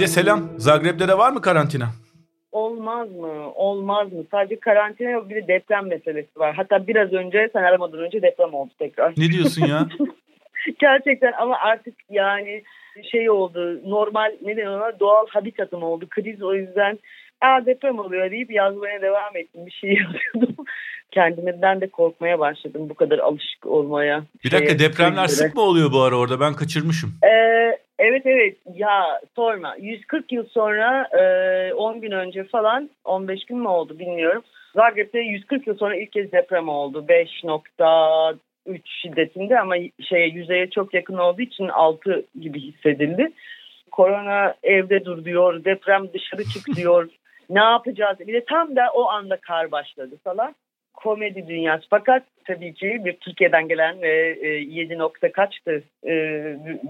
Ece selam. Zagreb'de de var mı karantina? Olmaz mı? Olmaz mı? Sadece karantina yok bir de deprem meselesi var. Hatta biraz önce sen aramadan önce deprem oldu tekrar. Ne diyorsun ya? Gerçekten ama artık yani şey oldu normal ne ona doğal habitatım oldu kriz o yüzden Aa, deprem oluyor deyip yazmaya devam ettim bir şey yazıyordum. Kendimden de korkmaya başladım bu kadar alışık olmaya. Bir dakika depremler sık mı oluyor bu ara orada ben kaçırmışım. Ee, evet evet ya sorma 140 yıl sonra 10 e, gün önce falan 15 gün mü oldu bilmiyorum. Zagreb'de 140 yıl sonra ilk kez deprem oldu. 5.3 şiddetinde ama şeye yüzeye çok yakın olduğu için 6 gibi hissedildi. Korona evde dur diyor, deprem dışarı çık diyor. ne yapacağız? Bir de tam da o anda kar başladı falan. Komedi dünyası. Fakat tabii ki bir Türkiye'den gelen ve 7 nokta kaçtı e,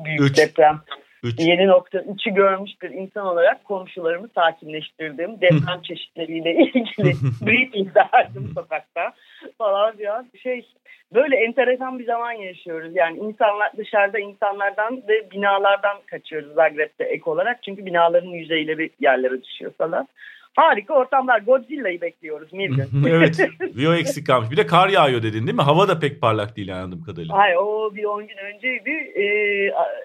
büyük Üç. deprem. 7.3'ü görmüş bir insan olarak komşularımı sakinleştirdim. Deprem çeşitleriyle ilgili briefing verdim sokakta falan diyor. Şey böyle enteresan bir zaman yaşıyoruz. Yani insanlar dışarıda insanlardan ve binalardan kaçıyoruz Zagreb'de ek olarak. Çünkü binaların yüzeyleri yerlere düşüyor falan. Harika ortamlar. Godzilla'yı bekliyoruz Mirgin. evet. Bir o eksik kalmış. Bir de kar yağıyor dedin değil mi? Hava da pek parlak değil anladığım kadarıyla. Hayır o bir 10 gün önceydi. E,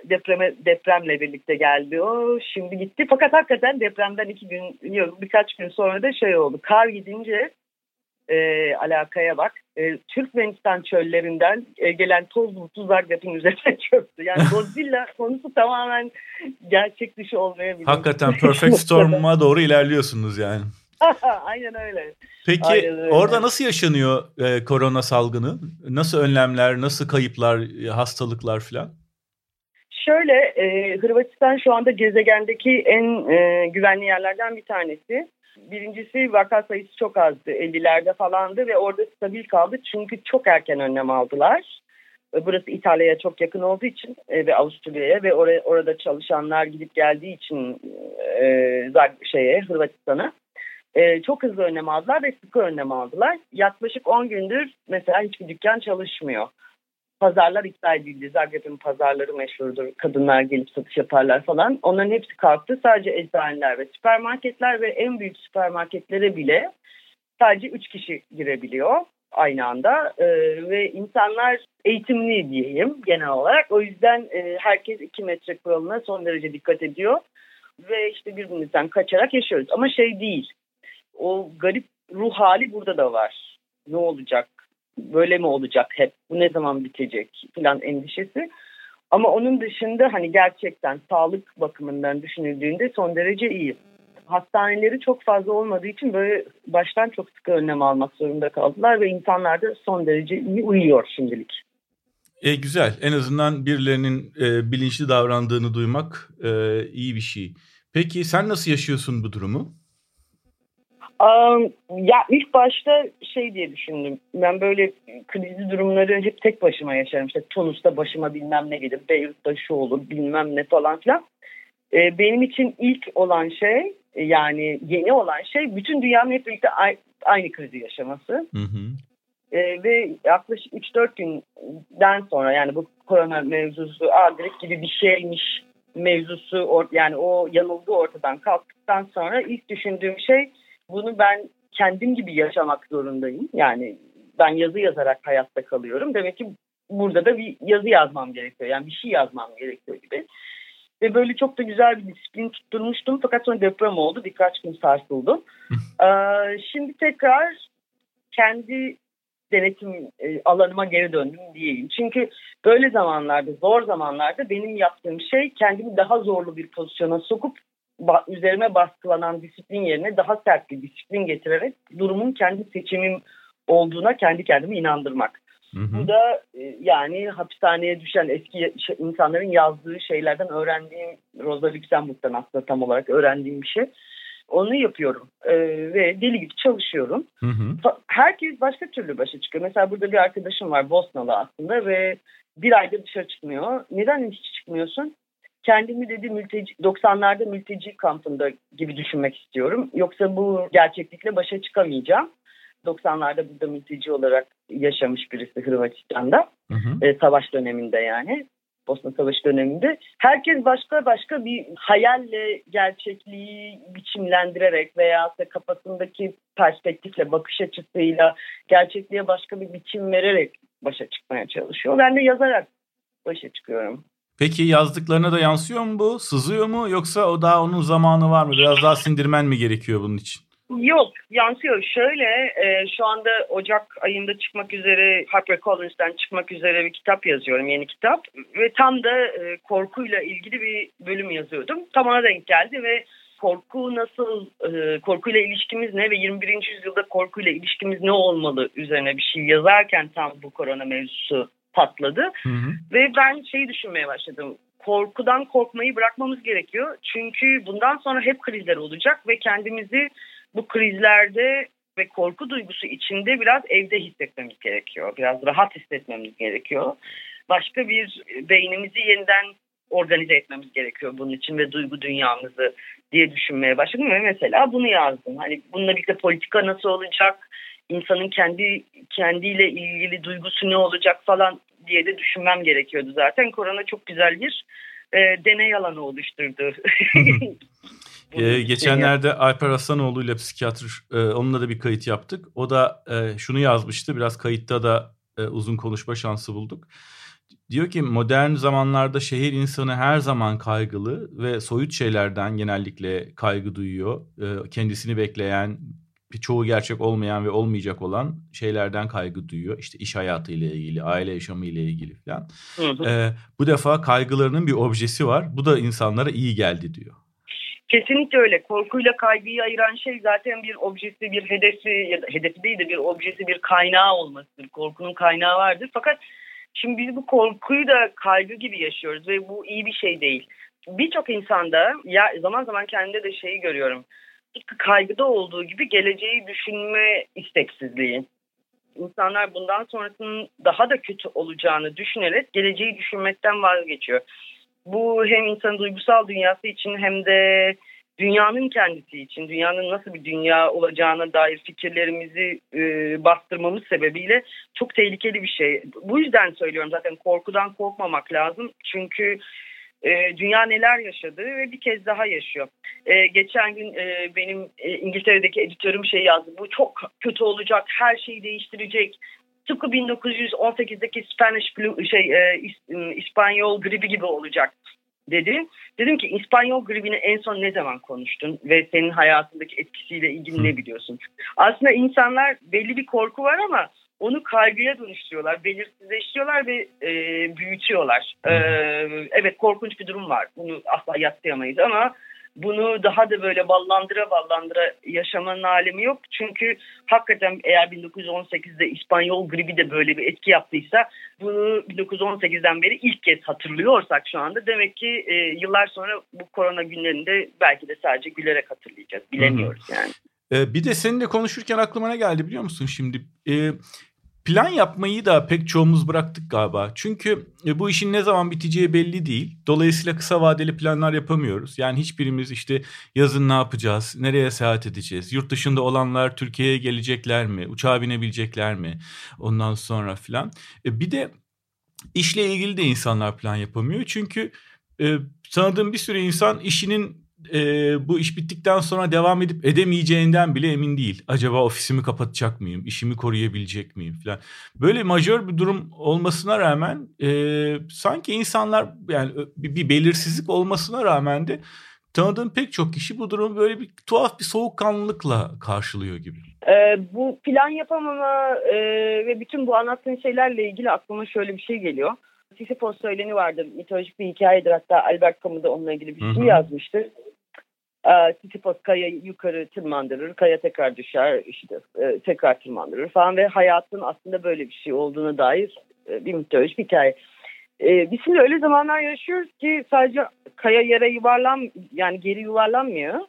depreme, depremle birlikte geldi o. Şimdi gitti. Fakat hakikaten depremden iki gün yok birkaç gün sonra da şey oldu. Kar gidince e, alakaya bak. E, Türkmenistan çöllerinden e, gelen toz bulutu Zagreb'in üzerine çöktü. Yani Godzilla konusu tamamen gerçek dışı olmayabilir. Hakikaten Perfect Storm'a doğru ilerliyorsunuz yani. Aynen öyle. Peki Aynen öyle. orada nasıl yaşanıyor e, korona salgını? Nasıl önlemler, nasıl kayıplar, e, hastalıklar falan? Şöyle, e, Hırvatistan şu anda gezegendeki en e, güvenli yerlerden bir tanesi. Birincisi vaka sayısı çok azdı. 50'lerde falandı ve orada stabil kaldı. Çünkü çok erken önlem aldılar. Burası İtalya'ya çok yakın olduğu için e, ve Avusturya'ya ve oraya, orada çalışanlar gidip geldiği için e, şeye Hırvatistan'a e, çok hızlı önlem aldılar ve sıkı önlem aldılar. Yaklaşık 10 gündür mesela hiçbir dükkan çalışmıyor pazarlar iptal edildi. Zagreb'in pazarları meşhurdur. Kadınlar gelip satış yaparlar falan. Onların hepsi kalktı. Sadece eczaneler ve süpermarketler ve en büyük süpermarketlere bile sadece 3 kişi girebiliyor aynı anda. Ee, ve insanlar eğitimli diyeyim genel olarak. O yüzden e, herkes 2 metre kuralına son derece dikkat ediyor. Ve işte birbirimizden kaçarak yaşıyoruz. Ama şey değil. O garip ruh hali burada da var. Ne olacak? Böyle mi olacak hep bu ne zaman bitecek falan endişesi. Ama onun dışında hani gerçekten sağlık bakımından düşünüldüğünde son derece iyi. Hastaneleri çok fazla olmadığı için böyle baştan çok sıkı önlem almak zorunda kaldılar ve insanlar da son derece iyi uyuyor şimdilik. E, güzel. En azından birilerinin e, bilinçli davrandığını duymak e, iyi bir şey. Peki sen nasıl yaşıyorsun bu durumu? Ya ilk başta şey diye düşündüm. Ben böyle krizli durumları hep tek başıma yaşarım. İşte Tunus'ta başıma bilmem ne gelir, Beyrut'ta şu olur, bilmem ne falan filan. Ee, benim için ilk olan şey yani yeni olan şey bütün dünyanın hep birlikte aynı krizi yaşaması. Hı hı. Ee, ve yaklaşık 3-4 günden sonra yani bu korona mevzusu adres gibi bir şeymiş mevzusu yani o yanılgı ortadan kalktıktan sonra ilk düşündüğüm şey bunu ben kendim gibi yaşamak zorundayım. Yani ben yazı yazarak hayatta kalıyorum. Demek ki burada da bir yazı yazmam gerekiyor. Yani bir şey yazmam gerekiyor gibi. Ve böyle çok da güzel bir disiplin tutturmuştum. Fakat sonra deprem oldu. Birkaç gün sarsıldım. ee, şimdi tekrar kendi denetim e, alanıma geri döndüm diyeyim. Çünkü böyle zamanlarda, zor zamanlarda benim yaptığım şey kendimi daha zorlu bir pozisyona sokup üzerime baskılanan disiplin yerine daha sert bir disiplin getirerek durumun kendi seçimim olduğuna kendi kendimi inandırmak. Hı hı. Bu da e, yani hapishaneye düşen eski insanların yazdığı şeylerden öğrendiğim Rosa Luxemburg'dan aslında tam olarak öğrendiğim bir şey. Onu yapıyorum ee, ve deli gibi çalışıyorum. Hı hı. Herkes başka türlü başa çıkıyor. Mesela burada bir arkadaşım var Bosnalı aslında ve bir ayda dışarı çıkmıyor. Neden hiç çıkmıyorsun? Kendimi dedi mülteci 90'larda mülteci kampında gibi düşünmek istiyorum. Yoksa bu gerçeklikle başa çıkamayacağım. 90'larda burada mülteci olarak yaşamış birisi Hırvatistan'da. Hı hı. E, savaş döneminde yani. Bosna Savaşı döneminde. Herkes başka başka bir hayalle gerçekliği biçimlendirerek veya da kafasındaki perspektifle, bakış açısıyla gerçekliğe başka bir biçim vererek başa çıkmaya çalışıyor. Ben de yazarak başa çıkıyorum. Peki yazdıklarına da yansıyor mu bu? Sızıyor mu? Yoksa o daha onun zamanı var mı? Biraz daha sindirmen mi gerekiyor bunun için? Yok yansıyor. Şöyle e, şu anda Ocak ayında çıkmak üzere HarperCollins'ten çıkmak üzere bir kitap yazıyorum. Yeni kitap. Ve tam da e, korkuyla ilgili bir bölüm yazıyordum. Tam ona denk geldi ve korku nasıl, e, korkuyla ilişkimiz ne ve 21. yüzyılda korkuyla ilişkimiz ne olmalı üzerine bir şey yazarken tam bu korona mevzusu patladı. Hı hı. Ve ben şeyi düşünmeye başladım. Korkudan korkmayı bırakmamız gerekiyor. Çünkü bundan sonra hep krizler olacak ve kendimizi bu krizlerde ve korku duygusu içinde biraz evde hissetmemiz gerekiyor. Biraz rahat hissetmemiz gerekiyor. Başka bir beynimizi yeniden organize etmemiz gerekiyor bunun için ve duygu dünyamızı diye düşünmeye başladım ve mesela bunu yazdım. Hani bununla birlikte politika nasıl olacak, insanın kendi kendiyle ilgili duygusu ne olacak falan diye de düşünmem gerekiyordu zaten. Korona çok güzel bir e, deney alanı oluşturdu. Ee, geçenlerde Alper Aslanoğlu ile psikiyatr e, onunla da bir kayıt yaptık. O da e, şunu yazmıştı. Biraz kayıtta da e, uzun konuşma şansı bulduk. Diyor ki modern zamanlarda şehir insanı her zaman kaygılı ve soyut şeylerden genellikle kaygı duyuyor. E, kendisini bekleyen, çoğu gerçek olmayan ve olmayacak olan şeylerden kaygı duyuyor. İşte iş hayatı ile ilgili, aile yaşamı ile ilgili falan. Ee, bu defa kaygılarının bir objesi var. Bu da insanlara iyi geldi diyor. Kesinlikle öyle. Korkuyla kaygıyı ayıran şey zaten bir objesi, bir hedefi ya da hedefi değil de bir objesi, bir kaynağı olmasıdır. Korkunun kaynağı vardır. Fakat şimdi biz bu korkuyu da kaygı gibi yaşıyoruz ve bu iyi bir şey değil. Birçok insanda ya zaman zaman kendimde de şeyi görüyorum kaygıda olduğu gibi geleceği düşünme isteksizliği. İnsanlar bundan sonrasının daha da kötü olacağını düşünerek geleceği düşünmekten vazgeçiyor. Bu hem insanın duygusal dünyası için hem de dünyanın kendisi için, dünyanın nasıl bir dünya olacağına dair fikirlerimizi e, bastırmamız sebebiyle çok tehlikeli bir şey. Bu yüzden söylüyorum zaten korkudan korkmamak lazım. Çünkü e, dünya neler yaşadı ve bir kez daha yaşıyor. E, geçen gün e, benim e, İngiltere'deki editörüm şey yazdı. Bu çok kötü olacak, her şeyi değiştirecek. Tıpkı 1918'deki Spanish flu, şey, e, İspanyol gribi gibi olacak dedi. Dedim ki İspanyol gribini en son ne zaman konuştun ve senin hayatındaki etkisiyle ilgili ne biliyorsun? Aslında insanlar belli bir korku var ama onu kaygıya dönüştürüyorlar, belirsizleştiriyorlar ve e, büyütüyorlar. E, evet korkunç bir durum var. Bunu asla yatsıyamayız ama bunu daha da böyle ballandıra ballandıra yaşamanın alemi yok. Çünkü hakikaten eğer 1918'de İspanyol gribi de böyle bir etki yaptıysa bunu 1918'den beri ilk kez hatırlıyorsak şu anda demek ki e, yıllar sonra bu korona günlerinde belki de sadece gülerek hatırlayacağız. Bilemiyoruz yani. Ee, bir de seninle konuşurken aklıma ne geldi biliyor musun şimdi? Ee, plan yapmayı da pek çoğumuz bıraktık galiba. Çünkü e, bu işin ne zaman biteceği belli değil. Dolayısıyla kısa vadeli planlar yapamıyoruz. Yani hiçbirimiz işte yazın ne yapacağız, nereye seyahat edeceğiz, yurt dışında olanlar Türkiye'ye gelecekler mi, uçağa binebilecekler mi ondan sonra filan. E, bir de işle ilgili de insanlar plan yapamıyor. Çünkü e, tanıdığım bir sürü insan işinin e, bu iş bittikten sonra devam edip edemeyeceğinden bile emin değil. Acaba ofisimi kapatacak mıyım? İşimi koruyabilecek miyim falan. Böyle majör bir durum olmasına rağmen e, sanki insanlar yani bir, bir belirsizlik olmasına rağmen de tanıdığım pek çok kişi bu durumu böyle bir tuhaf bir soğukkanlılıkla karşılıyor gibi. Ee, bu plan yapamama e, ve bütün bu anlattığın şeylerle ilgili aklıma şöyle bir şey geliyor. Sisyphos söyleni vardı. Mitolojik bir hikayedir. Hatta Albert Camus da onunla ilgili bir şey yazmıştır. Sisyphos kaya yukarı tırmandırır, kaya tekrar düşer, işte e, tekrar tırmandırır falan ve hayatın aslında böyle bir şey olduğuna dair e, bir mitolojik hikaye. E, biz şimdi öyle zamanlar yaşıyoruz ki sadece kaya yere yuvarlan yani geri yuvarlanmıyor.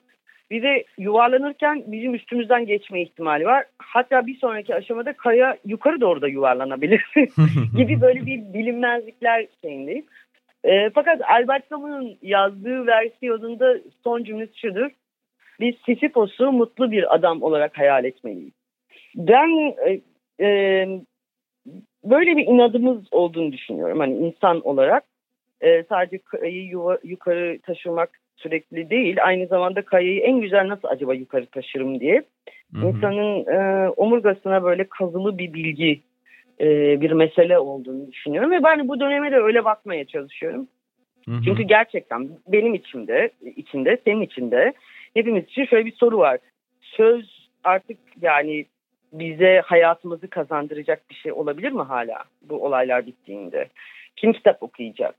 Bir de yuvarlanırken bizim üstümüzden geçme ihtimali var. Hatta bir sonraki aşamada kaya yukarı doğru da yuvarlanabilir gibi böyle bir bilinmezlikler şeyindeyiz. E, fakat Albert Camus'un yazdığı versiyonunda son cümlesi şudur. Biz Sisyphos'u mutlu bir adam olarak hayal etmeliyiz. Ben e, e, böyle bir inadımız olduğunu düşünüyorum. Hani insan olarak e, sadece kayayı yuva, yukarı taşımak sürekli değil. Aynı zamanda kayayı en güzel nasıl acaba yukarı taşırım diye. Hı-hı. İnsanın e, omurgasına böyle kazılı bir bilgi e, bir mesele olduğunu düşünüyorum. Ve ben bu döneme de öyle bakmaya çalışıyorum. Hı-hı. Çünkü gerçekten benim içimde, içinde, senin içinde hepimiz için şöyle bir soru var. Söz artık yani bize hayatımızı kazandıracak bir şey olabilir mi hala bu olaylar bittiğinde? Kim kitap okuyacak?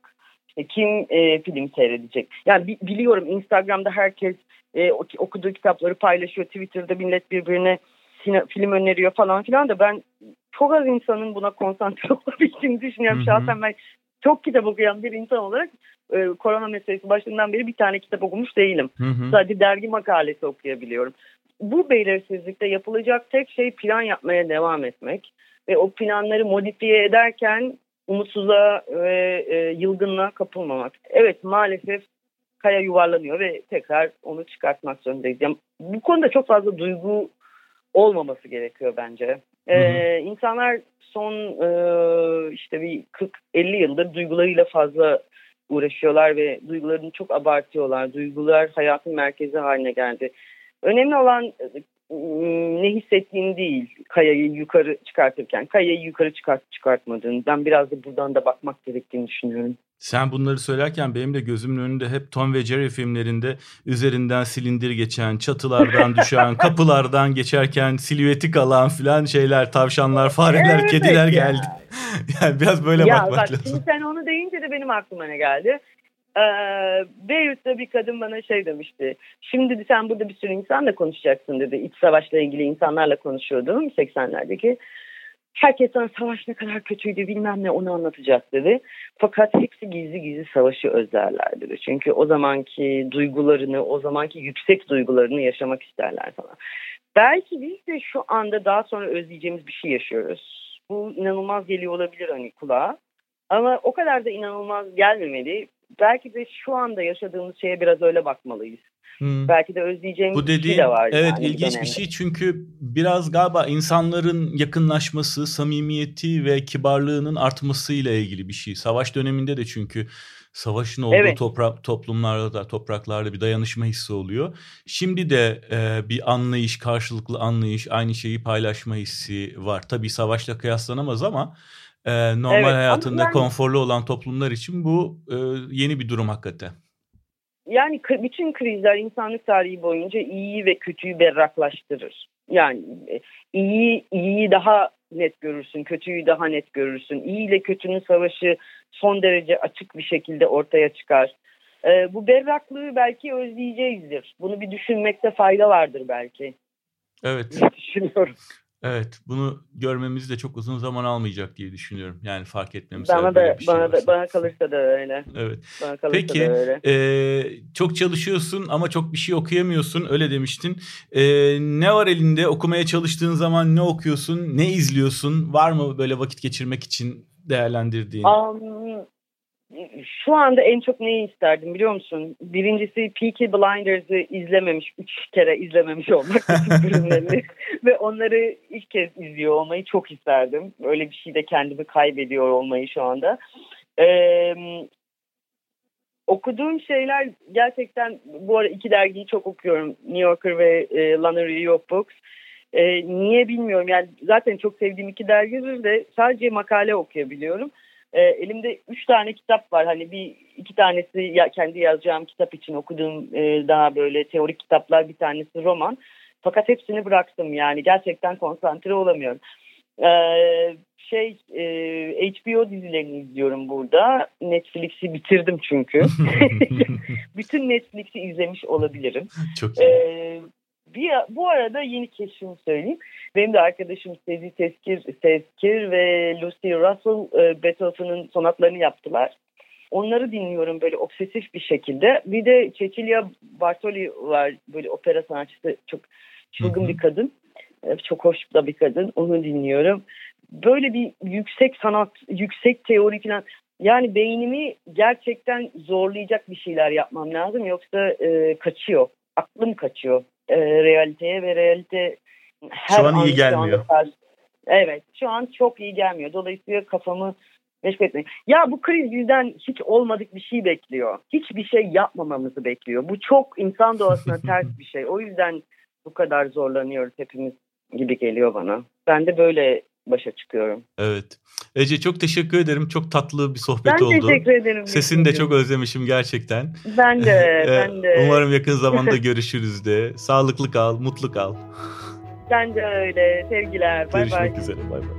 İşte kim e, film seyredecek? Yani bi- biliyorum Instagram'da herkes e, okuduğu kitapları paylaşıyor. Twitter'da millet birbirine sine- film öneriyor falan filan da ben çok az insanın buna konsantre olabildiğini düşünüyorum. Hı hı. Şahsen ben çok kitap okuyan bir insan olarak e, korona meselesi başından beri bir tane kitap okumuş değilim. Hı hı. Sadece dergi makalesi okuyabiliyorum bu belirsizlikte yapılacak tek şey plan yapmaya devam etmek ve o planları modifiye ederken umutsuzluğa ve e, yılgınlığa kapılmamak. Evet maalesef kaya yuvarlanıyor ve tekrar onu çıkartmak zorundayız. Yani bu konuda çok fazla duygu olmaması gerekiyor bence. Ee, insanlar son e, işte bir 40-50 yıldır duygularıyla fazla uğraşıyorlar ve duygularını çok abartıyorlar. Duygular hayatın merkezi haline geldi. Önemli olan ne hissettiğin değil kayayı yukarı çıkartırken. Kayayı yukarı çıkart çıkartmadığın. Ben biraz da buradan da bakmak gerektiğini düşünüyorum. Sen bunları söylerken benim de gözümün önünde hep Tom ve Jerry filmlerinde üzerinden silindir geçen, çatılardan düşen, kapılardan geçerken silüeti kalan filan şeyler, tavşanlar, fareler, evet kediler ya. geldi. yani biraz böyle ya bakmak bak, lazım. Şimdi sen onu deyince de benim aklıma ne geldi? Ee, Beyrut'ta bir kadın bana şey demişti. Şimdi sen burada bir sürü insanla konuşacaksın dedi. İç savaşla ilgili insanlarla konuşuyordum 80'lerdeki. Herkes sana savaş ne kadar kötüydü bilmem ne onu anlatacak dedi. Fakat hepsi gizli gizli savaşı özlerler dedi. Çünkü o zamanki duygularını, o zamanki yüksek duygularını yaşamak isterler falan. Belki biz de şu anda daha sonra özleyeceğimiz bir şey yaşıyoruz. Bu inanılmaz geliyor olabilir hani kulağa. Ama o kadar da inanılmaz gelmemeli belki de şu anda yaşadığımız şeye biraz öyle bakmalıyız. Hmm. Belki de özleyeceğimiz Bu dediğin, bir şey de var. Evet yani ilginç bir şey çünkü biraz galiba insanların yakınlaşması, samimiyeti ve kibarlığının artmasıyla ilgili bir şey. Savaş döneminde de çünkü savaşın olduğu evet. toprak toplumlarda da topraklarda bir dayanışma hissi oluyor. Şimdi de e, bir anlayış, karşılıklı anlayış, aynı şeyi paylaşma hissi var. Tabii savaşla kıyaslanamaz ama e, normal evet, hayatında yani, konforlu olan toplumlar için bu e, yeni bir durum hakikaten. Yani bütün krizler insanlık tarihi boyunca iyiyi ve kötüyü berraklaştırır. Yani e, iyi iyiyi daha net görürsün, kötüyü daha net görürsün. İyi ile kötünün savaşı son derece açık bir şekilde ortaya çıkar. Ee, bu berraklığı belki özleyeceğizdir. Bunu bir düşünmekte fayda vardır belki. Evet. Düşünüyorum. Evet, bunu görmemiz de çok uzun zaman almayacak diye düşünüyorum. Yani fark etmemiz. Bana da şey bana da bana kalırsa da öyle. Evet. Bana kalırsa Peki, da öyle. E, çok çalışıyorsun ama çok bir şey okuyamıyorsun. Öyle demiştin. E, ne var elinde? Okumaya çalıştığın zaman ne okuyorsun? Ne izliyorsun? Var mı böyle vakit geçirmek için değerlendirdiğin? Um, şu anda en çok neyi isterdim biliyor musun? Birincisi Peaky Blinders'ı izlememiş, üç kere izlememiş olmak bölümlerini ve onları ilk kez izliyor olmayı çok isterdim. Öyle bir şeyde kendimi kaybediyor olmayı şu anda. Ee, okuduğum şeyler gerçekten bu ara iki dergiyi çok okuyorum. New Yorker ve e, Review of Books. E, niye bilmiyorum yani zaten çok sevdiğim iki dergidir de sadece makale okuyabiliyorum. E, elimde üç tane kitap var. Hani bir iki tanesi ya, kendi yazacağım kitap için okuduğum e, daha böyle teorik kitaplar. Bir tanesi roman. Fakat hepsini bıraktım yani gerçekten konsantre olamıyorum. Ee, şey e, HBO dizilerini izliyorum burada. Netflix'i bitirdim çünkü. Bütün Netflix'i izlemiş olabilirim. Çok iyi. Ee, bir, bu arada yeni keşfimi söyleyeyim. Benim de arkadaşım Sezi Tezkir, Tezkir ve Lucy Russell e, Beethoven'ın sonatlarını yaptılar. Onları dinliyorum böyle obsesif bir şekilde. Bir de Cecilia Bartoli var böyle opera sanatçısı çok çılgın bir kadın. E, çok hoş da bir kadın. Onu dinliyorum. Böyle bir yüksek sanat, yüksek teori falan. Yani beynimi gerçekten zorlayacak bir şeyler yapmam lazım. Yoksa e, kaçıyor. Aklım kaçıyor e, realiteye ve realite her şu an iyi gelmiyor. An evet şu an çok iyi gelmiyor. Dolayısıyla kafamı Meşgul etmeyin. Ya bu kriz bizden hiç olmadık bir şey bekliyor. Hiçbir şey yapmamamızı bekliyor. Bu çok insan doğasına ters bir şey. O yüzden bu kadar zorlanıyoruz hepimiz gibi geliyor bana. Ben de böyle başa çıkıyorum. Evet. Ece çok teşekkür ederim. Çok tatlı bir sohbet ben oldu. Ben teşekkür ederim. Sesini de çok özlemişim gerçekten. Ben de, ben de. Umarım yakın zamanda görüşürüz de. Sağlıklı kal, mutlu kal. Sen de öyle. Sevgiler. Bay bay. Görüşmek üzere. Bay bay.